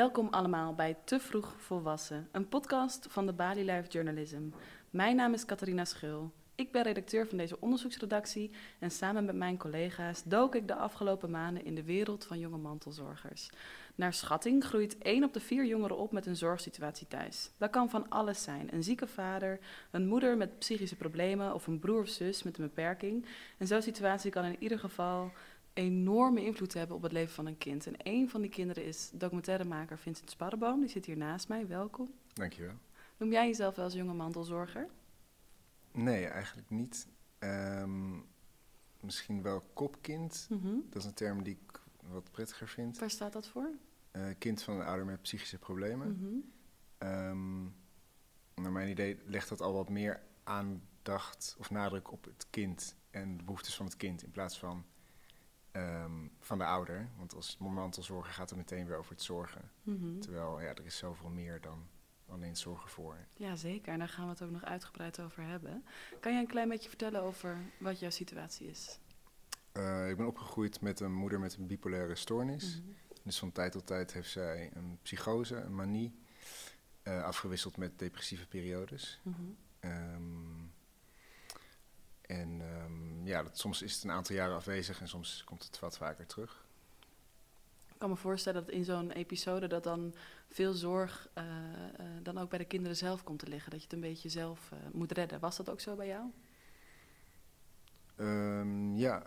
Welkom allemaal bij Te Vroeg Volwassen, een podcast van de Bali Life Journalism. Mijn naam is Catharina Schul. Ik ben redacteur van deze onderzoeksredactie en samen met mijn collega's dook ik de afgelopen maanden in de wereld van jonge mantelzorgers. Naar schatting groeit één op de vier jongeren op met een zorgsituatie thuis. Dat kan van alles zijn: een zieke vader, een moeder met psychische problemen of een broer of zus met een beperking. En zo'n situatie kan in ieder geval enorme invloed hebben op het leven van een kind. En een van die kinderen is documentairemaker Vincent Sparreboom. Die zit hier naast mij. Welkom. Dankjewel. Noem jij jezelf wel als jonge mantelzorger? Nee, eigenlijk niet. Ehm, misschien wel kopkind. Mhm. Dat is een term die ik wat prettiger vind. Waar staat dat voor? Eh, kind van een ouder met psychische problemen. Mhm. Ehm, naar mijn idee legt dat al wat meer aandacht of nadruk op het kind en de behoeftes van het kind in plaats van ehm, van de ouder. Want als mantelzorger gaat het meteen weer over het zorgen. Mhm. Terwijl ja, er is zoveel meer dan alleen zorgen voor. Ja, zeker. En daar gaan we het ook nog uitgebreid over hebben. Kan jij een klein beetje vertellen over wat jouw situatie is? Eh, ik ben opgegroeid met een moeder met een bipolaire stoornis. Mhm. Dus van tijd tot tijd heeft zij een psychose, een manie, eh, afgewisseld met depressieve periodes. Mhm. Ehm, ja, dat, soms is het een aantal jaren afwezig en soms komt het wat vaker terug. Ik kan me voorstellen dat in zo'n episode dat dan veel zorg eh, eh, dan ook bij de kinderen zelf komt te liggen. Dat je het een beetje zelf eh, moet redden. Was dat ook zo bij jou? Ehm, ja,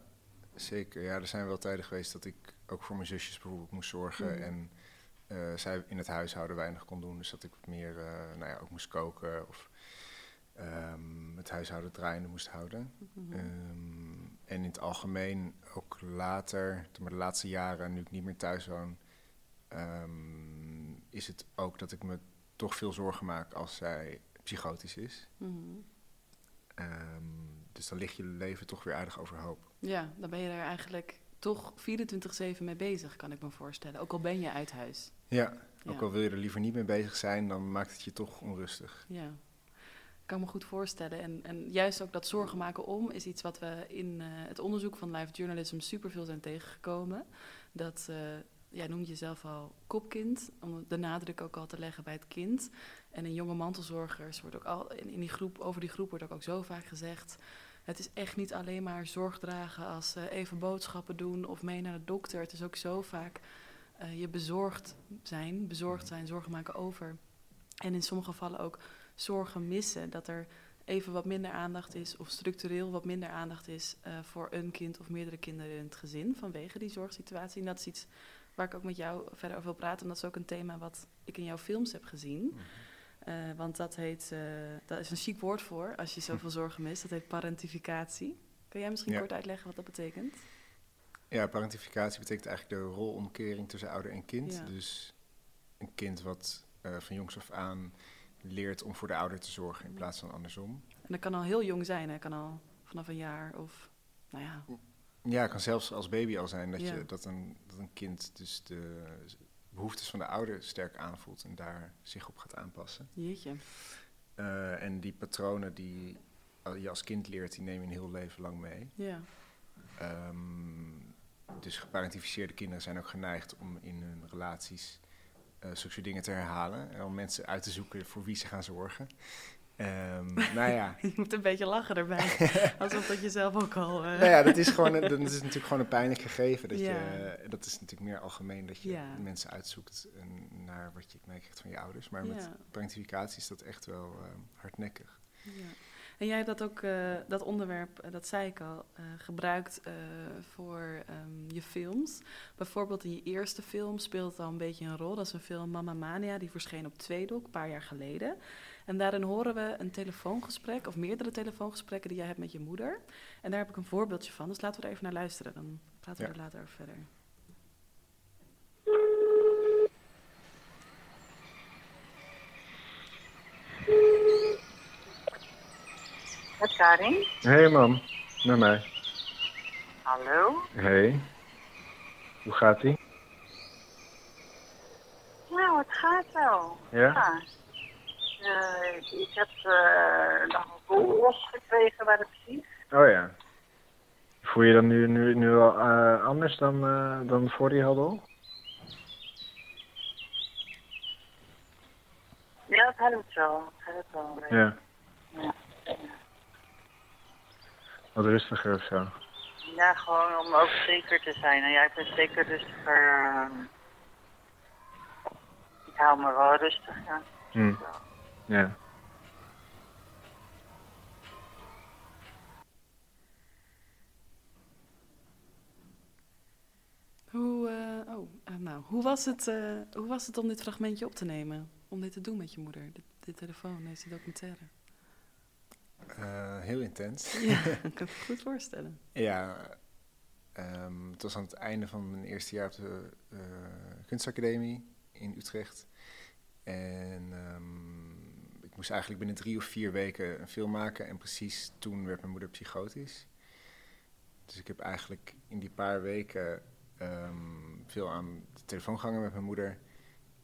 zeker. Ja, er zijn wel tijden geweest dat ik ook voor mijn zusjes bijvoorbeeld moest zorgen. Mhm. En zij in het huishouden weinig kon doen. Dus dat ik meer nou ja, ook moest koken of ehm, het huishouden draaiende moest houden. Mhm. Ehm, en in het algemeen ook later, toen de laatste jaren, nu ik niet meer thuis woon, ehm, is het ook dat ik me toch veel zorgen maak als zij psychotisch is. Mhm. Dus dan ligt je leven toch weer aardig overhoop. Ja, dan ben je er eigenlijk toch 24-7 mee bezig, kan ik me voorstellen. Ook al ben je uit huis. Ja, ook Ja. al wil je er liever niet mee bezig zijn, dan maakt het je toch onrustig. Ja, ik kan me goed voorstellen. En, en juist ook dat zorgen maken om is iets wat we in eh, het onderzoek van live journalism superveel zijn tegengekomen. Dat, eh jij noemt jezelf al kopkind, om de nadruk ook al te leggen bij het kind. En in jonge mantelzorgers wordt ook al, in, in die groep, over die groep wordt ook, ook zo vaak gezegd. Het is echt niet alleen maar zorg dragen als eh, even boodschappen doen of mee naar de dokter. Het is ook zo vaak je bezorgd zijn, bezorgd zijn, zorgen maken over. En in sommige gevallen ook zorgen missen. Dat er even wat minder aandacht is, of structureel wat minder aandacht is eh, voor een kind of meerdere kinderen in het gezin vanwege die zorgsituatie. En dat is iets waar ik ook met jou verder over wil praten. En dat is ook een thema wat ik in jouw films heb gezien. Eh, want dat heet, eh, dat is een chic woord voor als je zoveel zorgen mist. Dat heet parentificatie. Kun jij misschien Ja. kort uitleggen wat dat betekent? Ja, parentificatie betekent eigenlijk de rolomkering tussen ouder en kind. Ja. Dus een kind wat van jongs af aan leert om voor de ouder te zorgen in plaats van andersom. En dat kan al heel jong zijn, hè? kan al vanaf een jaar of, nou ja, Ja, het kan zelfs als baby al zijn dat, Ja. je, dat, een, dat een kind dus de behoeftes van de ouder sterk aanvoelt en daar zich op gaat aanpassen. jeetje. Eh, en die patronen die je als kind leert, die neem je een heel leven lang mee. Ja, Ehm, dus geparentificeerde kinderen zijn ook geneigd om in hun relaties zulke soort dingen te herhalen. En om mensen uit te zoeken voor wie ze gaan zorgen. Ehm, nou ja, je moet een beetje lachen erbij. Alsof dat je zelf ook al... eh, nou ja, dat is, gewoon, dat is natuurlijk gewoon een pijnlijk gegeven. Dat, Ja. je, dat is natuurlijk meer algemeen dat je Ja. mensen uitzoekt naar wat je meekrijgt van je ouders. Maar met Ja. parentificatie is dat echt wel ehm, hardnekkig. Ja. En jij hebt dat ook, eh, dat onderwerp, eh, dat zei ik al, eh, gebruikt voor ehm, je films. Bijvoorbeeld in je eerste film speelt het al een beetje een rol. Dat is een film Mama Mania, die verscheen op Tweedok een paar jaar geleden. En daarin horen we een telefoongesprek, of meerdere telefoongesprekken die jij hebt met je moeder. En daar heb ik een voorbeeldje van, dus laten we er even naar luisteren. Dan praten we Ja. er later over verder. Met Karin. Hey mam, naar mij. Hallo. Hey. Hoe gaat ie? Nou, het gaat wel. Ja? Eh, ik heb eh nog een boel losgekregen bij de psych. Oh ja. Voel je dan nu, nu, nu al eh, anders dan, dan voor die handel? Ja, dat helpt wel. Dat helpt wel. Ja. Wat rustiger of zo. Ja, gewoon om ook zeker te zijn. En ja, ik ben zeker rustiger. ehm, ik hou me wel rustig, ja. Hm. Ja. Hoe, eh, oh, eh, nou, hoe, was het, eh, hoe was het om dit fragmentje op te nemen? Om dit te doen met je moeder? Dit, dit telefoon, deze documentaire. Eh, heel intens. Ja, ik kan het me goed voorstellen. Ja, ehm, het was aan het einde van mijn eerste jaar op de eh, kunstacademie in Utrecht. En ehm, ik moest eigenlijk binnen drie of vier weken een film maken. En precies toen werd mijn moeder psychotisch. Dus ik heb eigenlijk in die paar weken ehm, veel aan de telefoon gehangen met mijn moeder.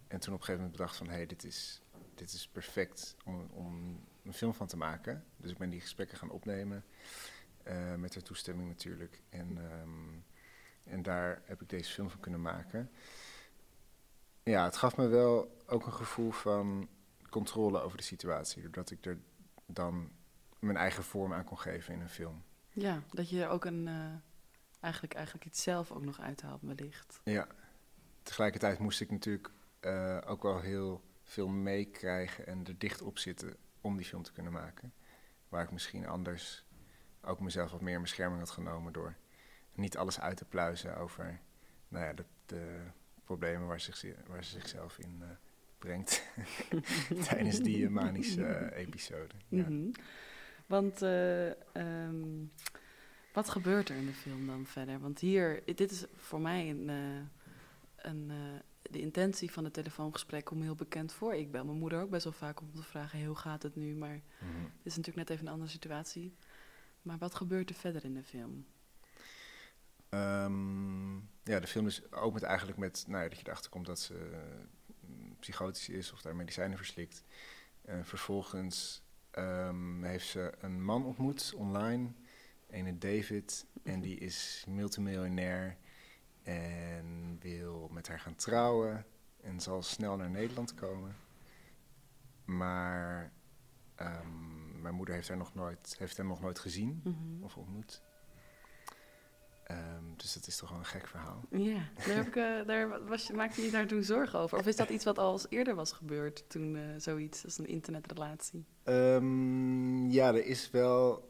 En toen op een gegeven moment bedacht van, hé, hey, dit, is, dit is perfect om, om een film van te maken. Dus ik ben die gesprekken gaan opnemen. Eh, met haar toestemming natuurlijk. En, ehm, en daar heb ik deze film van kunnen maken. Ja, het gaf me wel ook een gevoel van controle over de situatie. Doordat ik er dan mijn eigen vorm aan kon geven in een film. Ja, dat je er ook een, eh, eigenlijk, eigenlijk iets zelf ook nog uithaalt wellicht. Ja. Tegelijkertijd moest ik natuurlijk eh, ook wel heel veel meekrijgen en er dicht op zitten om die film te kunnen maken. Waar ik misschien anders ook mezelf wat meer in bescherming had genomen door niet alles uit te pluizen over nou ja, de, problemen waar, zich, waar ze zichzelf in eh, brengt tijdens die manische eh, episode. Mhm. Want eh, ehm, wat gebeurt er in de film dan verder? Want hier, dit is voor mij een, een, de intentie van het telefoongesprek komt heel bekend voor. Ik bel mijn moeder ook best wel vaak om te vragen, hoe gaat het nu? Maar Mhm. het is natuurlijk net even een andere situatie. Maar wat gebeurt er verder in de film? Ehm, ja, de film is, opent eigenlijk met nou ja, dat je erachter komt dat ze eh, psychotisch is of daar medicijnen verslikt. En vervolgens ehm, heeft ze een man ontmoet online, ene David, en die is multimiljonair en wil met haar gaan trouwen en zal snel naar Nederland komen. Maar ehm, mijn moeder heeft, haar nog nooit, heeft hem nog nooit gezien Mhm. of ontmoet. Ehm, dus dat is toch wel een gek verhaal. Ja, daar, heb ik, eh, daar was je, maakte je daar toen zorgen over? Of is dat iets wat al eens eerder was gebeurd toen eh, zoiets als een internetrelatie? Ehm, ja, er is wel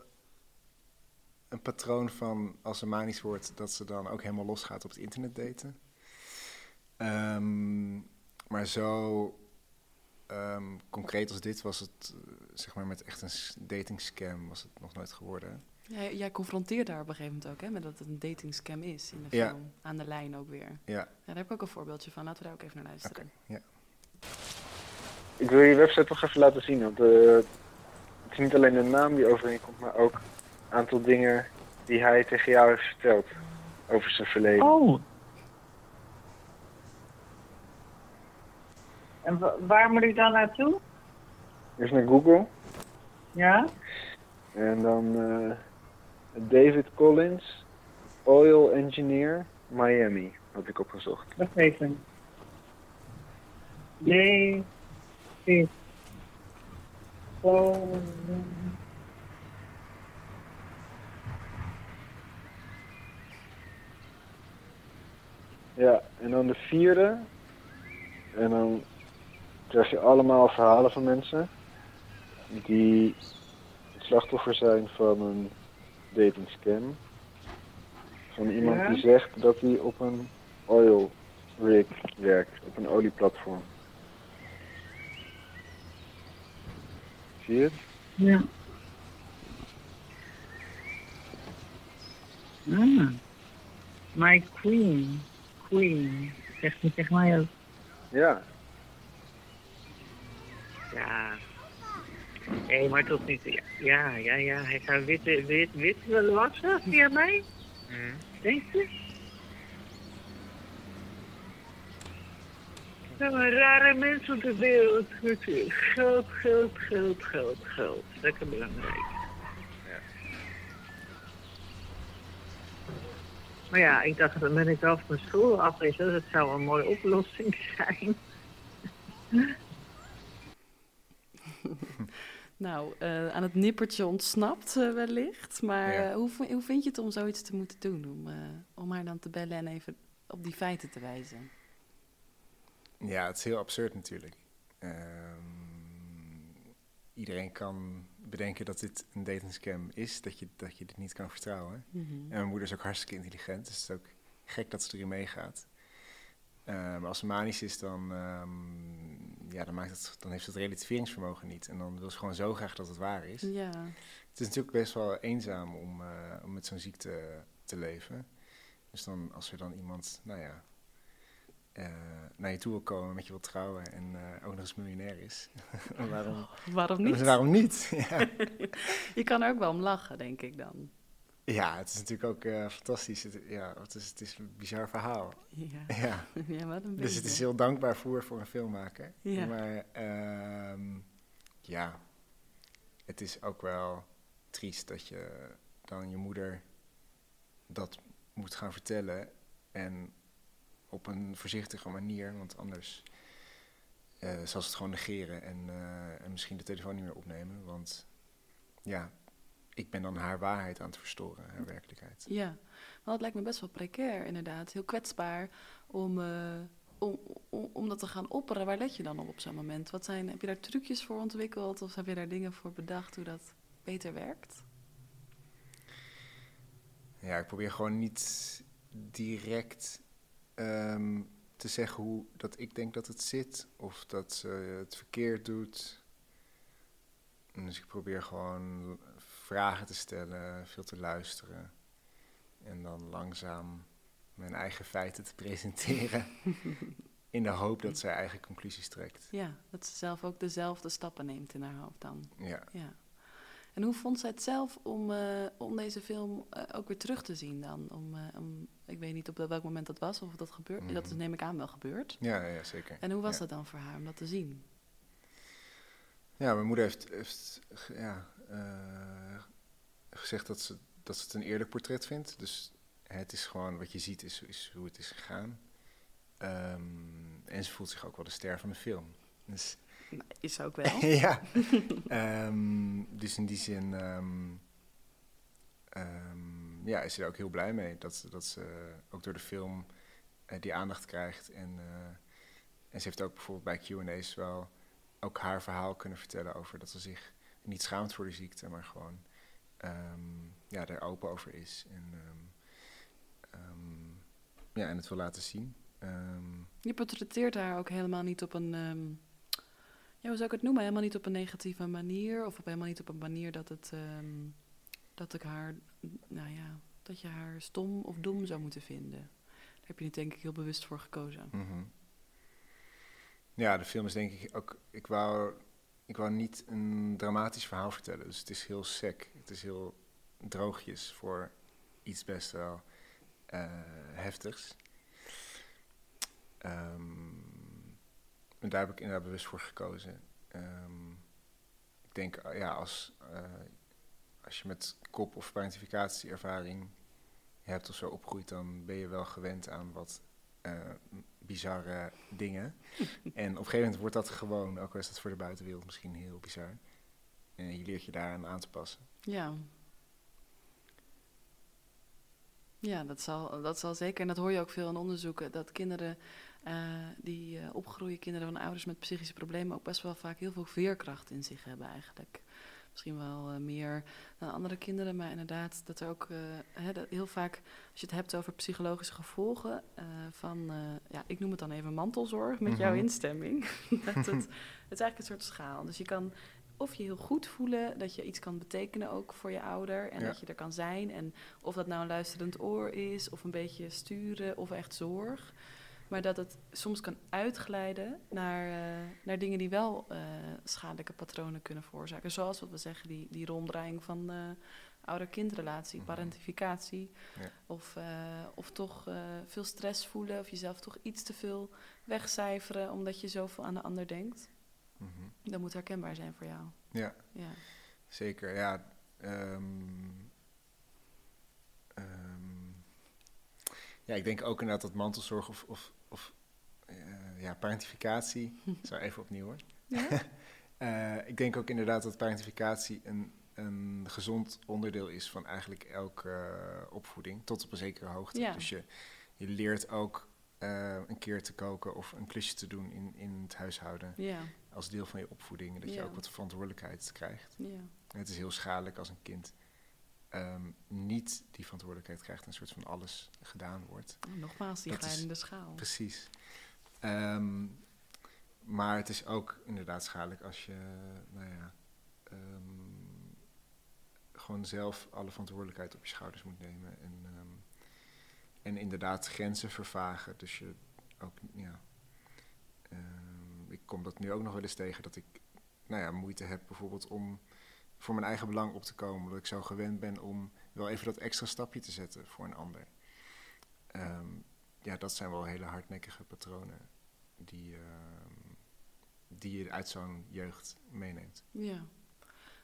een patroon van als ze manisch wordt, dat ze dan ook helemaal losgaat op het internet daten. Ehm, maar zo ehm, concreet als dit was het, eh, zeg maar met echt een s- datingscam, was het nog nooit geworden. Jij, jij confronteert daar op een gegeven moment ook, hè, met dat het een datingscam is in de Ja. film. Aan de lijn ook weer. Ja, Ja, daar heb ik ook een voorbeeldje van. Laten we daar ook even naar luisteren. ja. Ik wil je website toch even laten zien. Want eh, het is niet alleen de naam die overeenkomt, maar ook aantal dingen die hij tegen jou heeft verteld over zijn verleden. Oh. En wa- waar moet ik dan naartoe? Eerst naar Google Ja? en dan eh, David Collins, Oil Engineer, Miami, had ik opgezocht. Wacht even. David. Oh. Ja, en dan de vierde. En dan krijg je allemaal verhalen van mensen die het slachtoffer zijn van een datingscam. Van iemand Ja. die zegt dat hij op een oil rig werkt, op een olieplatform. Zie je het? Ja. Ah. My queen. Queen. Zegt hij tegen mij ook. Ja. Ja. Nee, maar toch niet. Ja, ja, ja. ja. Hij zou wit, wit, wit willen wassen via mij. Denk je? Er zijn rare mensen op de wereld. Geld, geld, geld, geld, geld. Lekker belangrijk. Maar ja, ik dacht, dan ben ik wel van mijn school afwisselen. Dat zou een mooie oplossing zijn. Nou, eh, aan het nippertje ontsnapt eh, wellicht. Maar Ja. eh, hoe, hoe vind je het om zoiets te moeten doen? Om, eh, om haar dan te bellen en even op die feiten te wijzen? Ja, het is heel absurd natuurlijk. Ehm, iedereen kan bedenken dat dit een datingscam is, dat je, dat je dit niet kan vertrouwen. Mhm. En mijn moeder is ook hartstikke intelligent, dus het is ook gek dat ze erin meegaat. Maar als ze manisch is, dan, ehm, ja, dan, maakt het, dan heeft ze het relativeringsvermogen niet. En dan wil ze gewoon zo graag dat het waar is. Ja, Het is natuurlijk best wel eenzaam om, eh, om met zo'n ziekte te leven. Dus dan, als er dan iemand, nou ja, eh, naar je toe wil komen, met je wil trouwen en eh, ook nog eens miljonair is. waarom, waarom niet? waarom niet? ja. Je kan er ook wel om lachen, denk ik dan. ja, het is natuurlijk ook eh, fantastisch. Het, ja, het, is, het is een bizar verhaal. Ja, Ja. ja wat een Dus het is heel dankbaar voor, voor een filmmaker. Ja. Maar ehm, ja, het is ook wel triest dat je dan je moeder dat moet gaan vertellen. En op een voorzichtige manier, want anders eh, zal ze het gewoon negeren en, eh, en misschien de telefoon niet meer opnemen. Want ja, ik ben dan haar waarheid aan het verstoren, haar werkelijkheid. Ja, maar het lijkt me best wel precair, inderdaad. Heel kwetsbaar om, eh, om, om, om dat te gaan opperen. Waar let je dan op op zo'n moment? Wat zijn, heb je daar trucjes voor ontwikkeld of heb je daar dingen voor bedacht hoe dat beter werkt? Ja, ik probeer gewoon niet direct ehm, te zeggen hoe dat ik denk dat het zit of dat ze het verkeerd doet. En Dus ik probeer gewoon vragen te stellen, veel te luisteren en dan langzaam mijn eigen feiten te presenteren in de hoop dat zij eigen conclusies trekt. Ja, dat ze zelf ook dezelfde stappen neemt in haar hoofd dan. Ja. Ja. En hoe vond zij het zelf om, eh, om deze film eh, ook weer terug te zien dan? Om, eh, om, ik weet niet op welk moment dat was of dat gebeurt. Dat is Mhm. neem ik aan wel gebeurd. Ja, ja, zeker. En hoe was Ja. dat dan voor haar om dat te zien? Ja, mijn moeder heeft, heeft ja, gezegd dat ze, dat ze het een eerlijk portret vindt. Dus het is gewoon, wat je ziet, is, is hoe het is gegaan. Ehm, en ze voelt zich ook wel de ster van de film. Dus, is ze ook wel. ja. Ehm, dus in die zin ehm, ehm, ja, is ze er ook heel blij mee dat, ze- dat ze ook door de film eh, die aandacht krijgt. En, eh, en ze heeft ook bijvoorbeeld bij Q&A's wel ook haar verhaal kunnen vertellen over dat ze zich niet schaamt voor de ziekte, maar gewoon ehm, ja, er open over is. En, ehm, ehm, ja, en het wil laten zien. Ehm, Je portretteert haar ook helemaal niet op een, ehm, ja, hoe zou ik het noemen? Helemaal niet op een negatieve manier. Of op helemaal niet op een manier dat het, ehm, dat ik haar, nou ja, dat je haar stom of dom zou moeten vinden. Daar heb je niet denk ik heel bewust voor gekozen. Mhm. Ja, de film is denk ik ook. Ik wou, ik wou niet een dramatisch verhaal vertellen. Dus het is heel sec. Het is heel droogjes voor iets best wel eh, heftigs. Ehm, en daar heb ik inderdaad bewust voor gekozen. Ehm, ik denk, eh, ja, als, eh, als je met kop- of parentificatieervaring hebt of zo opgroeit, dan ben je wel gewend aan wat eh, bizarre dingen. en op een gegeven moment wordt dat gewoon, ook al is dat voor de buitenwereld misschien heel bizar. En je leert je daaraan aan te passen. Ja. Ja, dat zal, dat zal zeker. En dat hoor je ook veel in onderzoeken. Dat kinderen eh, die eh, opgroeien, kinderen van ouders met psychische problemen, ook best wel vaak heel veel veerkracht in zich hebben eigenlijk. Misschien wel eh, meer dan andere kinderen, maar inderdaad dat er ook dat heel vaak, als je het hebt over psychologische gevolgen van, ja, ik noem het dan even mantelzorg met jouw Mhm. instemming. dat het, het is eigenlijk een soort schaal. Dus je kan of je heel goed voelen dat je iets kan betekenen ook voor je ouder en Ja. dat je er kan zijn. En of dat nou een luisterend oor is, of een beetje sturen, of echt zorg. Maar dat het soms kan uitglijden naar, eh, naar dingen die wel eh, schadelijke patronen kunnen veroorzaken. Zoals wat we zeggen, die, die ronddraaiing van eh ouder-kindrelatie, Mhm. parentificatie. Ja. Of, of toch veel stress voelen, of jezelf toch iets te veel wegcijferen omdat je zoveel aan de ander denkt. Mhm. Dat moet herkenbaar zijn voor jou. Ja, Ja. zeker. Ja, ehm, ehm, ja, ik denk ook inderdaad dat mantelzorg of, of, of eh, ja, parentificatie. Zo even opnieuw hoor. Ja? Eh, ik denk ook inderdaad dat parentificatie een, een gezond onderdeel is van eigenlijk elke eh, opvoeding, tot op een zekere hoogte. Ja. Dus je, je leert ook eh, een keer te koken of een klusje te doen in, in het huishouden Ja, als deel van je opvoeding. Dat je ook wat verantwoordelijkheid krijgt. ja. Het is heel schadelijk als een kind ehm, niet die verantwoordelijkheid krijgt en een soort van alles gedaan wordt. Oh, nogmaals, die glijdende schaal. Precies. Ehm, maar het is ook inderdaad schadelijk als je, nou ja, ehm, gewoon zelf alle verantwoordelijkheid op je schouders moet nemen. En, ehm, en inderdaad grenzen vervagen. Dus je ook, ja. ehm, ik kom dat nu ook nog wel eens tegen dat ik, nou ja, moeite heb bijvoorbeeld om voor mijn eigen belang op te komen. Omdat ik zo gewend ben om wel even dat extra stapje te zetten voor een ander. Ehm, ja, dat zijn wel hele hardnekkige patronen die, ehm, die je uit zo'n jeugd meeneemt. Ja.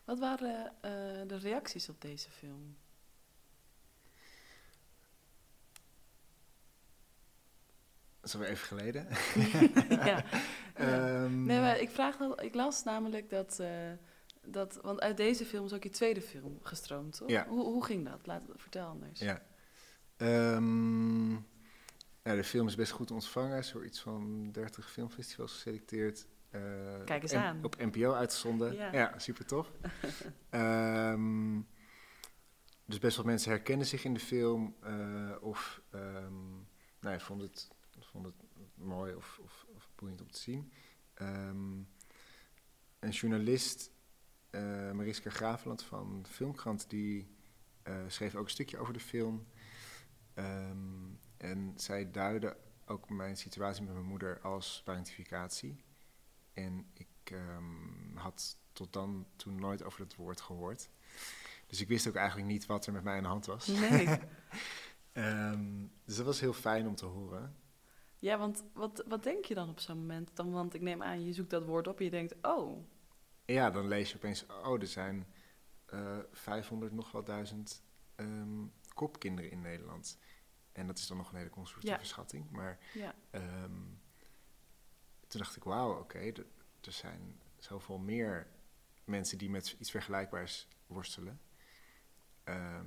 Wat waren eh, de reacties op deze film? Dat is alweer even geleden. ja. Ehm, Nee, maar ik vraag ik las namelijk dat, eh, dat, want uit deze film is ook je tweede film gestroomd, toch? Ja. Hoe, hoe ging dat? Laat, vertel anders. Ja. Ehm, ja, de film is best goed ontvangen. Is door iets van 30 filmfestivals geselecteerd. Eh, Kijk eens aan. Op NPO uitgezonden. Ja. Ja, super tof. Ehm, dus best wel mensen herkennen zich in de film. eh, of nou ja, vonden het, vonden het mooi of, of, of boeiend om te zien. Ehm, een journalist, eh, Mariska Graveland van Filmkrant, die eh, schreef ook een stukje over de film. Ehm, en zij duidde ook mijn situatie met mijn moeder als parentificatie. En ik ehm, had tot dan toen nooit over dat woord gehoord. Dus ik wist ook eigenlijk niet wat er met mij aan de hand was. Nee. Dus dat was heel fijn om te horen. Ja, want wat, wat denk je dan op zo'n moment? Dan, want ik neem aan, je zoekt dat woord op en je denkt, oh, Ja, dan lees je opeens, oh, er zijn eh 500 nog wel duizend ehm, kopkinderen in Nederland. En dat is dan nog een hele conservatieve Ja. schatting. Maar ja, ehm, toen dacht ik, wauw, oké, er- er zijn zoveel meer mensen die met iets vergelijkbaars worstelen. Ehm,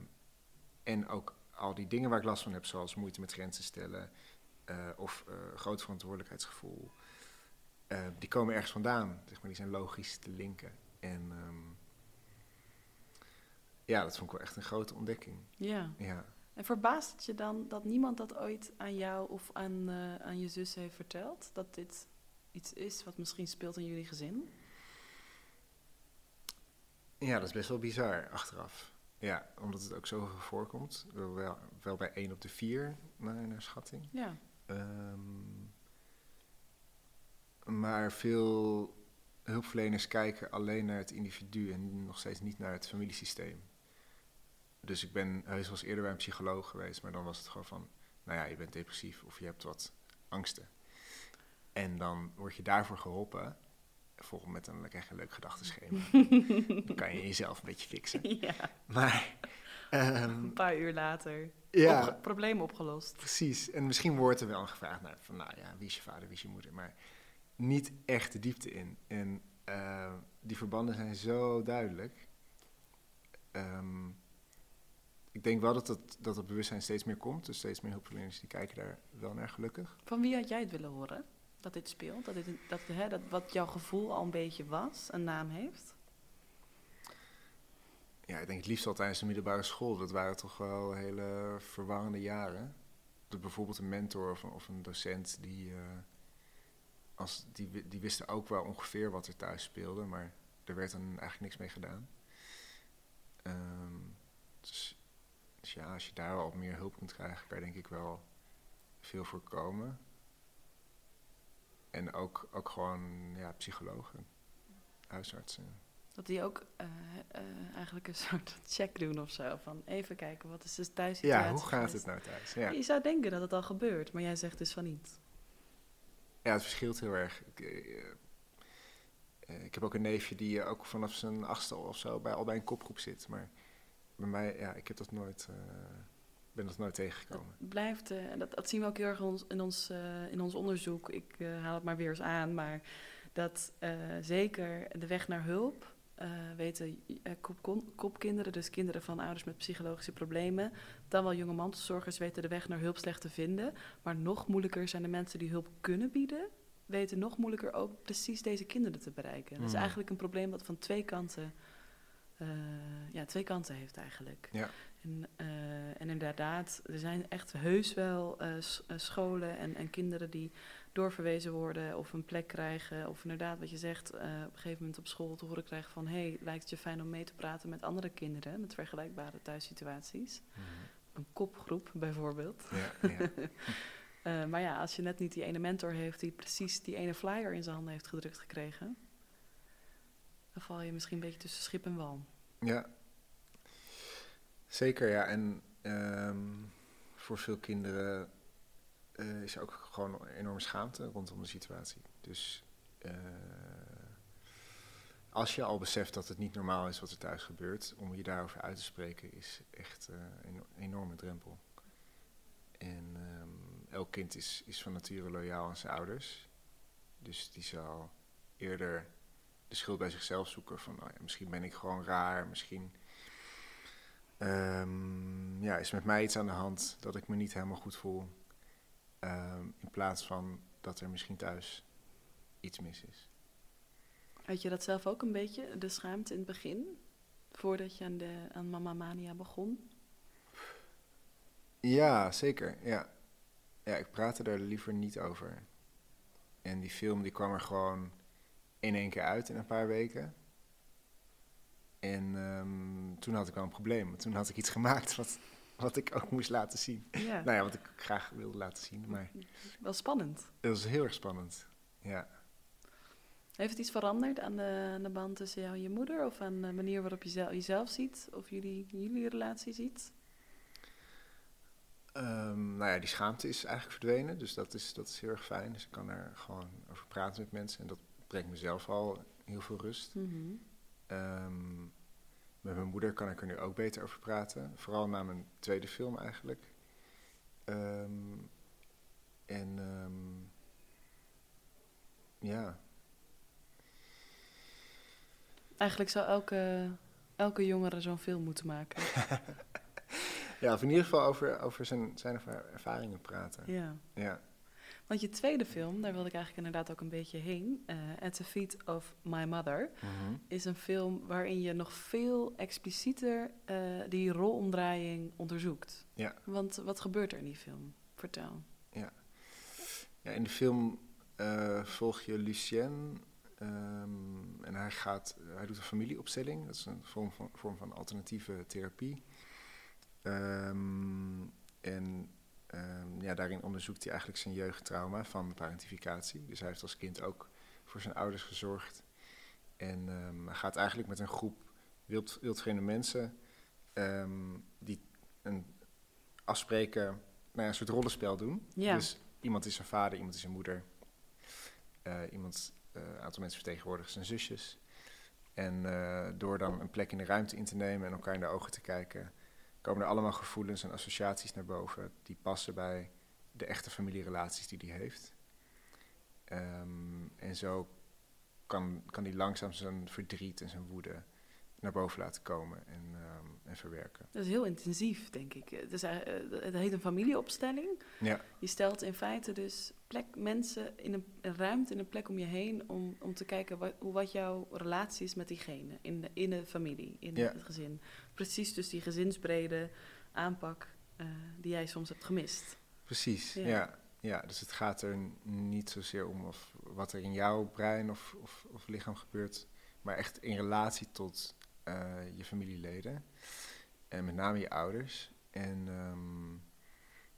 en ook al die dingen waar ik last van heb, zoals moeite met grenzen stellen of eh, groot verantwoordelijkheidsgevoel, eh, die komen ergens vandaan. Zeg maar, die zijn logisch te linken. En ehm, ja, dat vond ik wel echt een grote ontdekking. ja. Ja. En verbaast het je dan dat niemand dat ooit aan jou of aan, eh, aan je zus heeft verteld? Dat dit iets is wat misschien speelt in jullie gezin? ja, dat is best wel bizar achteraf. Ja, omdat het ook zoveel voorkomt. Wel, wel, wel bij 1 op de 4 naar, naar schatting. Ja, Ehm, maar veel hulpverleners kijken alleen naar het individu en nog steeds niet naar het familiesysteem. Dus ik ben heus wel eens eerder bij een psycholoog geweest, maar dan was het gewoon van, nou ja, je bent depressief of je hebt wat angsten. En dan word je daarvoor geholpen, volgens met een, leuk gedachtenschema. dan kan je jezelf een beetje fixen. ja. Maar, een paar uur later. ja, Opge- probleem opgelost. Precies. En misschien wordt er wel gevraagd naar van, nou ja, wie is je vader, wie is je moeder, maar niet echt de diepte in. En eh, die verbanden zijn zo duidelijk. Ehm, ik denk wel dat het, dat het bewustzijn steeds meer komt. Dus steeds meer hulpverleners die kijken daar wel naar gelukkig. Van wie had jij het willen horen? Dat dit speelt? Dat, dit, dat, hè, dat wat jouw gevoel al een beetje was, een naam heeft? Ja, ik denk het liefst al tijdens de middelbare school. Dat waren toch wel hele verwarrende jaren. Dat bijvoorbeeld een mentor of een, docent die, eh, als, die, die wisten ook wel ongeveer wat er thuis speelde, maar er werd dan eigenlijk niks mee gedaan. Ehm, dus, dus ja, als je daar al meer hulp kunt krijgen, kan je denk ik wel veel voorkomen. En ook, ook gewoon ja, psychologen, huisartsen. Dat die ook eh, eh, eigenlijk een soort check doen of zo. Van even kijken, wat is de thuissituatie Ja, hoe gaat geweest? het nou thuis? Ja. Je zou denken dat het al gebeurt, maar jij zegt dus van niet. Ja, het verschilt heel erg. Ik, eh, ik heb ook een neefje die ook vanaf zijn achtste of zo bij, al bij een kopgroep zit. Maar bij mij, ja, ik heb dat nooit, ben dat nooit tegengekomen. Het blijft, en dat, dat zien we ook heel erg in ons, in ons, in ons onderzoek. Ik haal het maar weer eens aan, maar dat zeker de weg naar hulp eh, weten uh, kop, kopkinderen, dus kinderen van ouders met psychologische problemen, dan wel jonge mantelzorgers weten de weg naar hulp slecht te vinden. Maar nog moeilijker zijn de mensen die hulp kunnen bieden, weten nog moeilijker ook precies deze kinderen te bereiken. Dat is Hmm. eigenlijk een probleem dat van twee kanten, eh, ja, twee kanten heeft eigenlijk. Ja. En, eh, en inderdaad, er zijn echt heus wel eh, eh, scholen en, en kinderen die doorverwezen worden of een plek krijgen. Of inderdaad, wat je zegt, eh, op een gegeven moment op school te horen krijgen van... hé, hey, lijkt het je fijn om mee te praten met andere kinderen met vergelijkbare thuissituaties. Mhm. Een kopgroep bijvoorbeeld. Ja, ja. Eh, maar ja, als je net niet die ene mentor heeft die precies die ene flyer in zijn handen heeft gedrukt gekregen... dan val je misschien een beetje tussen schip en wal. Ja, zeker ja. En ehm, voor veel kinderen eh, is ook gewoon enorme schaamte rondom de situatie. Dus eh, als je al beseft dat het niet normaal is wat er thuis gebeurt, om je daarover uit te spreken is echt eh, een enorme drempel. En ehm, elk kind is, is van nature loyaal aan zijn ouders. Dus die zal eerder de schuld bij zichzelf zoeken. Van nou misschien ben ik gewoon raar, misschien ehm, ja, is met mij iets aan de hand dat ik me niet helemaal goed voel. Ehm, in plaats van dat er misschien thuis iets mis is. Had je dat zelf ook een beetje, de schaamte in het begin? Voordat je aan, de, aan Mama Mania begon? Ja, zeker. Ja. ja, ik praatte daar liever niet over. En die film die kwam er gewoon in één keer uit in een paar weken. En ehm, toen had ik wel een probleem. Toen had ik iets gemaakt wat, wat ik ook moest laten zien. Ja, Nou ja, wat ik graag wilde laten zien. Maar wel spannend. het was heel erg spannend. Ja. Heeft het iets veranderd aan de, aan de band tussen jou en je moeder? Of aan de manier waarop je zel- jezelf ziet? Of jullie, jullie relatie ziet? Ehm, nou ja, die schaamte is eigenlijk verdwenen. Dus dat is, dat is heel erg fijn. Dus ik kan daar gewoon over praten met mensen. En dat brengt mezelf al heel veel rust. Mhm. Ehm, met mijn moeder kan ik er nu ook beter over praten. Vooral na mijn tweede film eigenlijk. Ehm, en ehm, ja, Eigenlijk zou elke, elke jongere zo'n film moeten maken. ja, of in ieder geval over, over zijn, zijn erva- ervaringen praten. ja. Ja. Want je tweede film, daar wilde ik eigenlijk inderdaad ook een beetje heen. eh, At the Feet of My Mother. Mhm. Is een film waarin je nog veel explicieter eh, die rolomdraaiing onderzoekt. Ja. Want wat gebeurt er in die film? Vertel. Ja, in de film eh, volg je Lucien ehm, en hij, gaat, hij doet een familieopstelling. Dat is een vorm van, vorm van alternatieve therapie. Ehm, en ehm, ja, daarin onderzoekt hij eigenlijk zijn jeugdtrauma van parentificatie. Dus hij heeft als kind ook voor zijn ouders gezorgd. En ehm, hij gaat eigenlijk met een groep wild, wildvreemde mensen ehm, die een afspreken, nou ja, een soort rollenspel doen. Ja. Dus iemand is zijn vader, iemand is zijn moeder. eh, iemand, eh, een aantal mensen vertegenwoordigen zijn zusjes. En eh, door dan een plek in de ruimte in te nemen en elkaar in de ogen te kijken, komen er allemaal gevoelens en associaties naar boven die passen bij de echte familierelaties die hij heeft. Ehm, en zo kan, kan hij langzaam zijn verdriet en zijn woede naar boven laten komen en, ehm, en verwerken. Dat is heel intensief, denk ik. Het, is, eh, het heet een familieopstelling. Ja, Je stelt in feite dus plek, mensen in een, een ruimte, in een plek om je heen... om, om te kijken wat, hoe, wat jouw relatie is met diegene in de, in de familie, in Ja. het gezin. Precies dus die gezinsbrede aanpak eh, die jij soms hebt gemist. Precies, Ja. ja. ja. dus het gaat er niet zozeer om of wat er in jouw brein of, of, of lichaam gebeurt, maar echt in relatie tot je familieleden en met name je ouders. En ehm,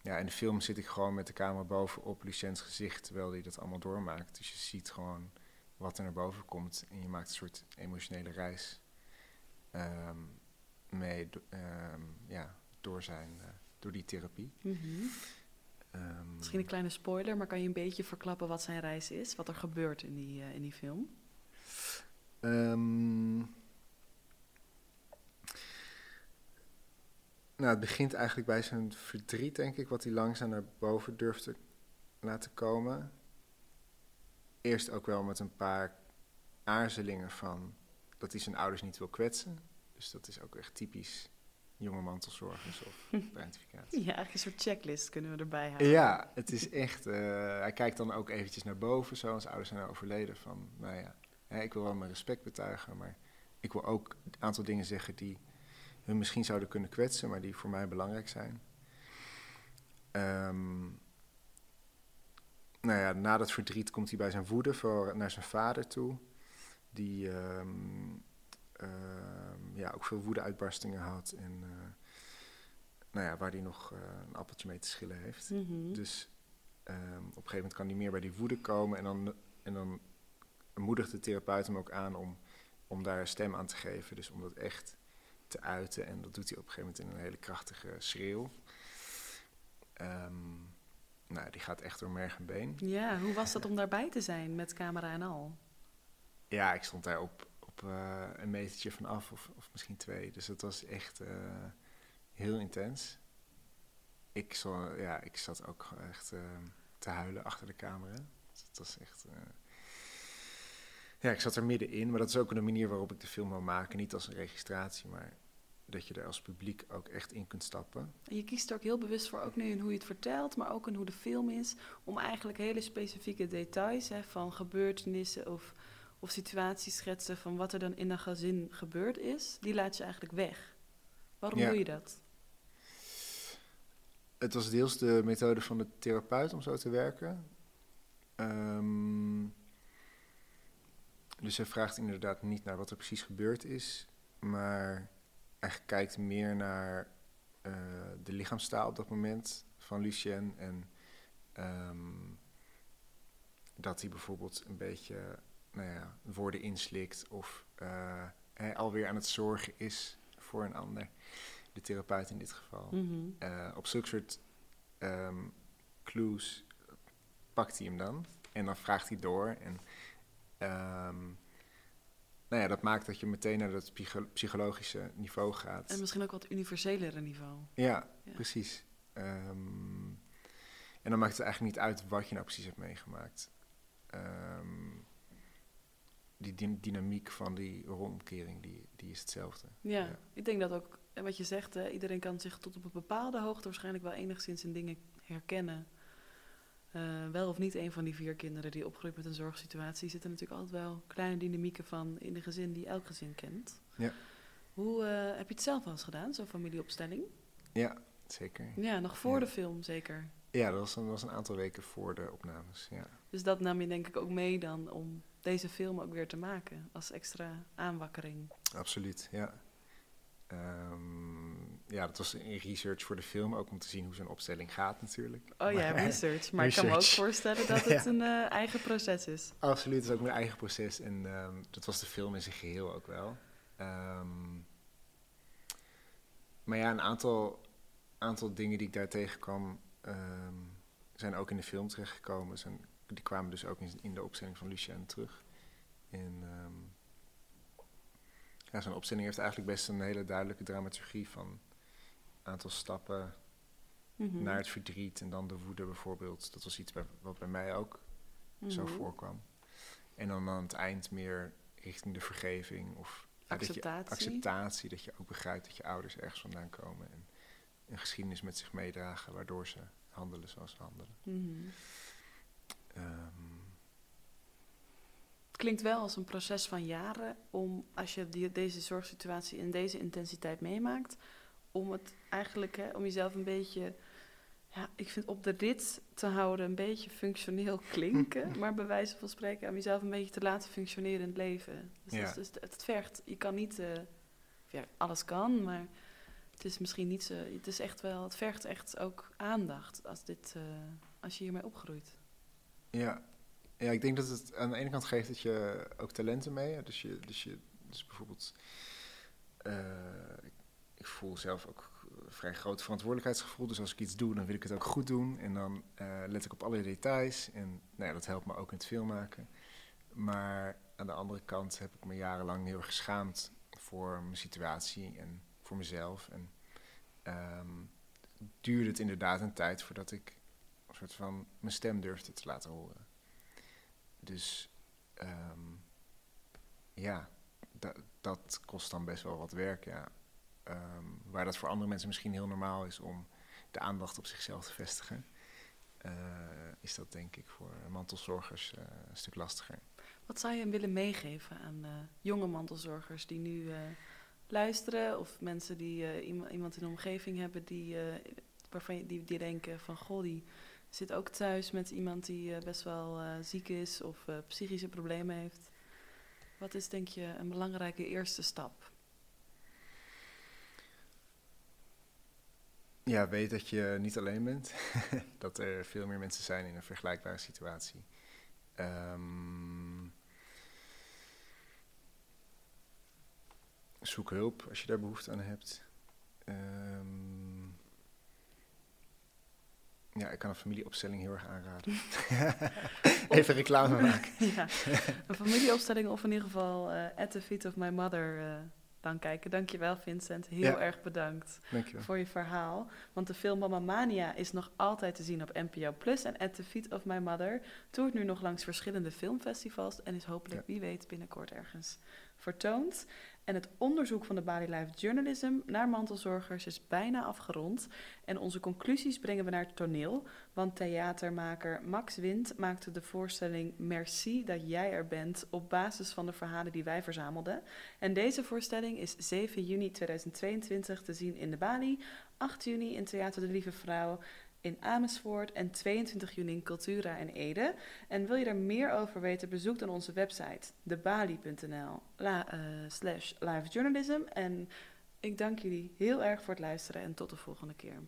ja, in de film zit ik gewoon met de camera boven op Luciens gezicht terwijl hij dat allemaal doormaakt. Dus je ziet gewoon wat er naar boven komt en je maakt een soort emotionele reis ehm, mee ehm, ja, door, zijn, eh, door die therapie. Ehm, Misschien een kleine spoiler, maar kan je een beetje verklappen wat zijn reis is? Wat er gebeurt in die, eh, in die film? Nou, het begint eigenlijk bij zijn verdriet, denk ik, wat hij langzaam naar boven durft te laten komen. eerst ook wel met een paar aarzelingen van dat hij zijn ouders niet wil kwetsen. Dus dat is ook echt typisch jonge mantelzorgers of identificatie. Ja, eigenlijk een soort checklist kunnen we erbij houden. Ja, het is echt. eh, hij kijkt dan ook eventjes naar boven, zo. Zijn ouders zijn overleden. Van, nou ja, hè, ik wil wel mijn respect betuigen, maar ik wil ook een aantal dingen zeggen die hun misschien zouden kunnen kwetsen, maar die voor mij belangrijk zijn. Ehm, nou ja, na dat verdriet komt hij bij zijn woede voor, naar zijn vader toe. Die ehm, ehm, ja, ook veel woede-uitbarstingen had. En eh, nou ja, waar hij nog eh, een appeltje mee te schillen heeft. Mhm. Dus op een gegeven moment kan hij meer bij die woede komen. En dan, en dan moedigt de therapeut hem ook aan om, om daar stem aan te geven. Dus om dat echt te uiten. En dat doet hij op een gegeven moment in een hele krachtige schreeuw. Ehm, nou, die gaat echt door merg en been. Ja, hoe was dat om daarbij te zijn met camera en al? Ja, ik stond daar op, op eh, een metertje vanaf, of, of misschien twee. Dus dat was echt eh, heel intens. Ik, zo, ja, ik zat ook echt eh, te huilen achter de camera. Dus het was echt. ja, ik zat er middenin, maar dat is ook de manier waarop ik de film wil maken. Niet als een registratie, maar dat je er als publiek ook echt in kunt stappen. En je kiest er ook heel bewust voor, ook nu in hoe je het vertelt, maar ook in hoe de film is, om eigenlijk hele specifieke details hè, van gebeurtenissen of, of situaties schetsen van wat er dan in een gezin gebeurd is, die laat je eigenlijk weg. Waarom Ja. doe je dat? Het was deels de methode van de therapeut om zo te werken. Ehm, dus hij vraagt inderdaad niet naar wat er precies gebeurd is, maar hij kijkt meer naar eh, de lichaamstaal op dat moment van Lucien. En ehm, dat hij bijvoorbeeld een beetje nou ja, woorden inslikt of eh, hij alweer aan het zorgen is voor een ander. De therapeut in dit geval. Mhm. Eh, op zulke soort ehm, clues pakt hij hem dan. En dan vraagt hij door. En ehm, nou ja, dat maakt dat je meteen naar dat psycho- psychologische niveau gaat. En misschien ook wat universelere niveau. Ja, Ja. precies. Ehm, en dan maakt het eigenlijk niet uit wat je nou precies hebt meegemaakt. Ehm, die dyn- dynamiek van die rolomkering, die, die is hetzelfde. Ja, Ja. ik denk dat ook, en wat je zegt, hè, iedereen kan zich tot op een bepaalde hoogte waarschijnlijk wel enigszins in dingen herkennen. Eh, wel of niet een van die vier kinderen die opgroeit met een zorgsituatie, zitten natuurlijk altijd wel kleine dynamieken van in een gezin die elk gezin kent. Ja. Hoe eh, heb je het zelf wel eens gedaan, zo'n familieopstelling? Ja, zeker. Ja, nog voor Ja. de film zeker. Ja, dat was, een- dat was een aantal weken voor de opnames. Ja. Dus dat nam je denk ik ook mee dan om deze film ook weer te maken als extra aanwakkering. Absoluut, ja. Ehm, ja, dat was in research voor de film, ook om te zien hoe zo'n opstelling gaat natuurlijk. Oh ja, Maar- research. Maar ik kan me ook voorstellen dat het een eh, eigen proces is. Absoluut, het is ook mijn eigen proces en ehm, dat was de film in zijn geheel ook wel. Ehm, maar ja, een aantal, aantal dingen die ik daar tegenkwam, ehm, zijn ook in de film terechtgekomen. Zijn, die kwamen dus ook in, in de opstelling van Lucien terug. En ja, zo'n opstelling heeft eigenlijk best een hele duidelijke dramaturgie van aantal stappen Mhm. naar het verdriet en dan de woede bijvoorbeeld. Dat was iets bij- wat bij mij ook zo Mhm. voorkwam. En dan aan het eind meer richting de vergeving of ja, dat je- Acceptatie. acceptatie, dat je ook begrijpt dat je ouders ergens vandaan komen en een geschiedenis met zich meedragen waardoor ze handelen zoals ze handelen. Mhm. Ehm, Het klinkt wel als een proces van jaren om, als je die, deze zorgsituatie in deze intensiteit meemaakt, om het eigenlijk, hè, om jezelf een beetje, ja, ik vind op de rit te houden een beetje functioneel klinken, maar bij wijze van spreken om jezelf een beetje te laten functioneren in het leven. Dus, Ja. dat is- dus het vergt, je kan niet, eh, ja, alles kan, maar het is misschien niet zo, het is echt wel, het vergt echt ook aandacht als dit, eh, als je hiermee opgroeit. ja. ja, ik denk dat het aan de ene kant geeft dat je ook talenten mee. Dus, je, dus, je, dus bijvoorbeeld, eh, ik, voel zelf ook vrij groot verantwoordelijkheidsgevoel. Dus als ik iets doe, dan wil ik het ook goed doen. En dan eh, let ik op alle details. En nou ja, dat helpt me ook in het filmmaken. Maar aan de andere kant heb ik me jarenlang heel erg geschaamd voor mijn situatie en voor mezelf. En ehm, duurde het inderdaad een tijd voordat ik een soort van mijn stem durfde te laten horen. Dus ehm, ja, da- dat kost dan best wel wat werk, ja. Ehm, waar dat voor andere mensen misschien heel normaal is om de aandacht op zichzelf te vestigen, eh, is dat denk ik voor mantelzorgers eh, een stuk lastiger. Wat zou je willen meegeven aan eh, jonge mantelzorgers die nu luisteren? Of mensen die iemand, in de omgeving hebben die, waarvan die, die denken van... Goh, die zit ook thuis met iemand die best wel ziek is of psychische problemen heeft. Wat is denk je een belangrijke eerste stap? Ja, weet dat je niet alleen bent. dat er veel meer mensen zijn in een vergelijkbare situatie. Ehm, zoek hulp als je daar behoefte aan hebt. Ehm, ja, ik kan een familieopstelling heel erg aanraden. Even reclame maken. ja, een familieopstelling of in ieder geval eh, At the Feet of My Mother eh, dan kijken. Dankjewel Vincent, heel Ja. erg bedankt. Dankjewel. voor je verhaal. Want de film Mama Mania is nog altijd te zien op NPO Plus. En At the Feet of My Mother toert nu nog langs verschillende filmfestivals. En is hopelijk, wie weet, binnenkort ergens vertoond. En het onderzoek van de Bali Life Journalism naar mantelzorgers is bijna afgerond. En onze conclusies brengen we naar het toneel. Want theatermaker Max Wind maakte de voorstelling Merci dat jij er bent op basis van de verhalen die wij verzamelden. En deze voorstelling is 7 juni 2022 te zien in de Bali, 8 juni in Theater de Lieve Vrouw in Amersfoort en 22 juni in Cultura in Ede. En wil je er meer over weten, bezoek dan onze website debali.nl la, eh, slash livejournalism. En ik dank jullie heel erg voor het luisteren en tot de volgende keer.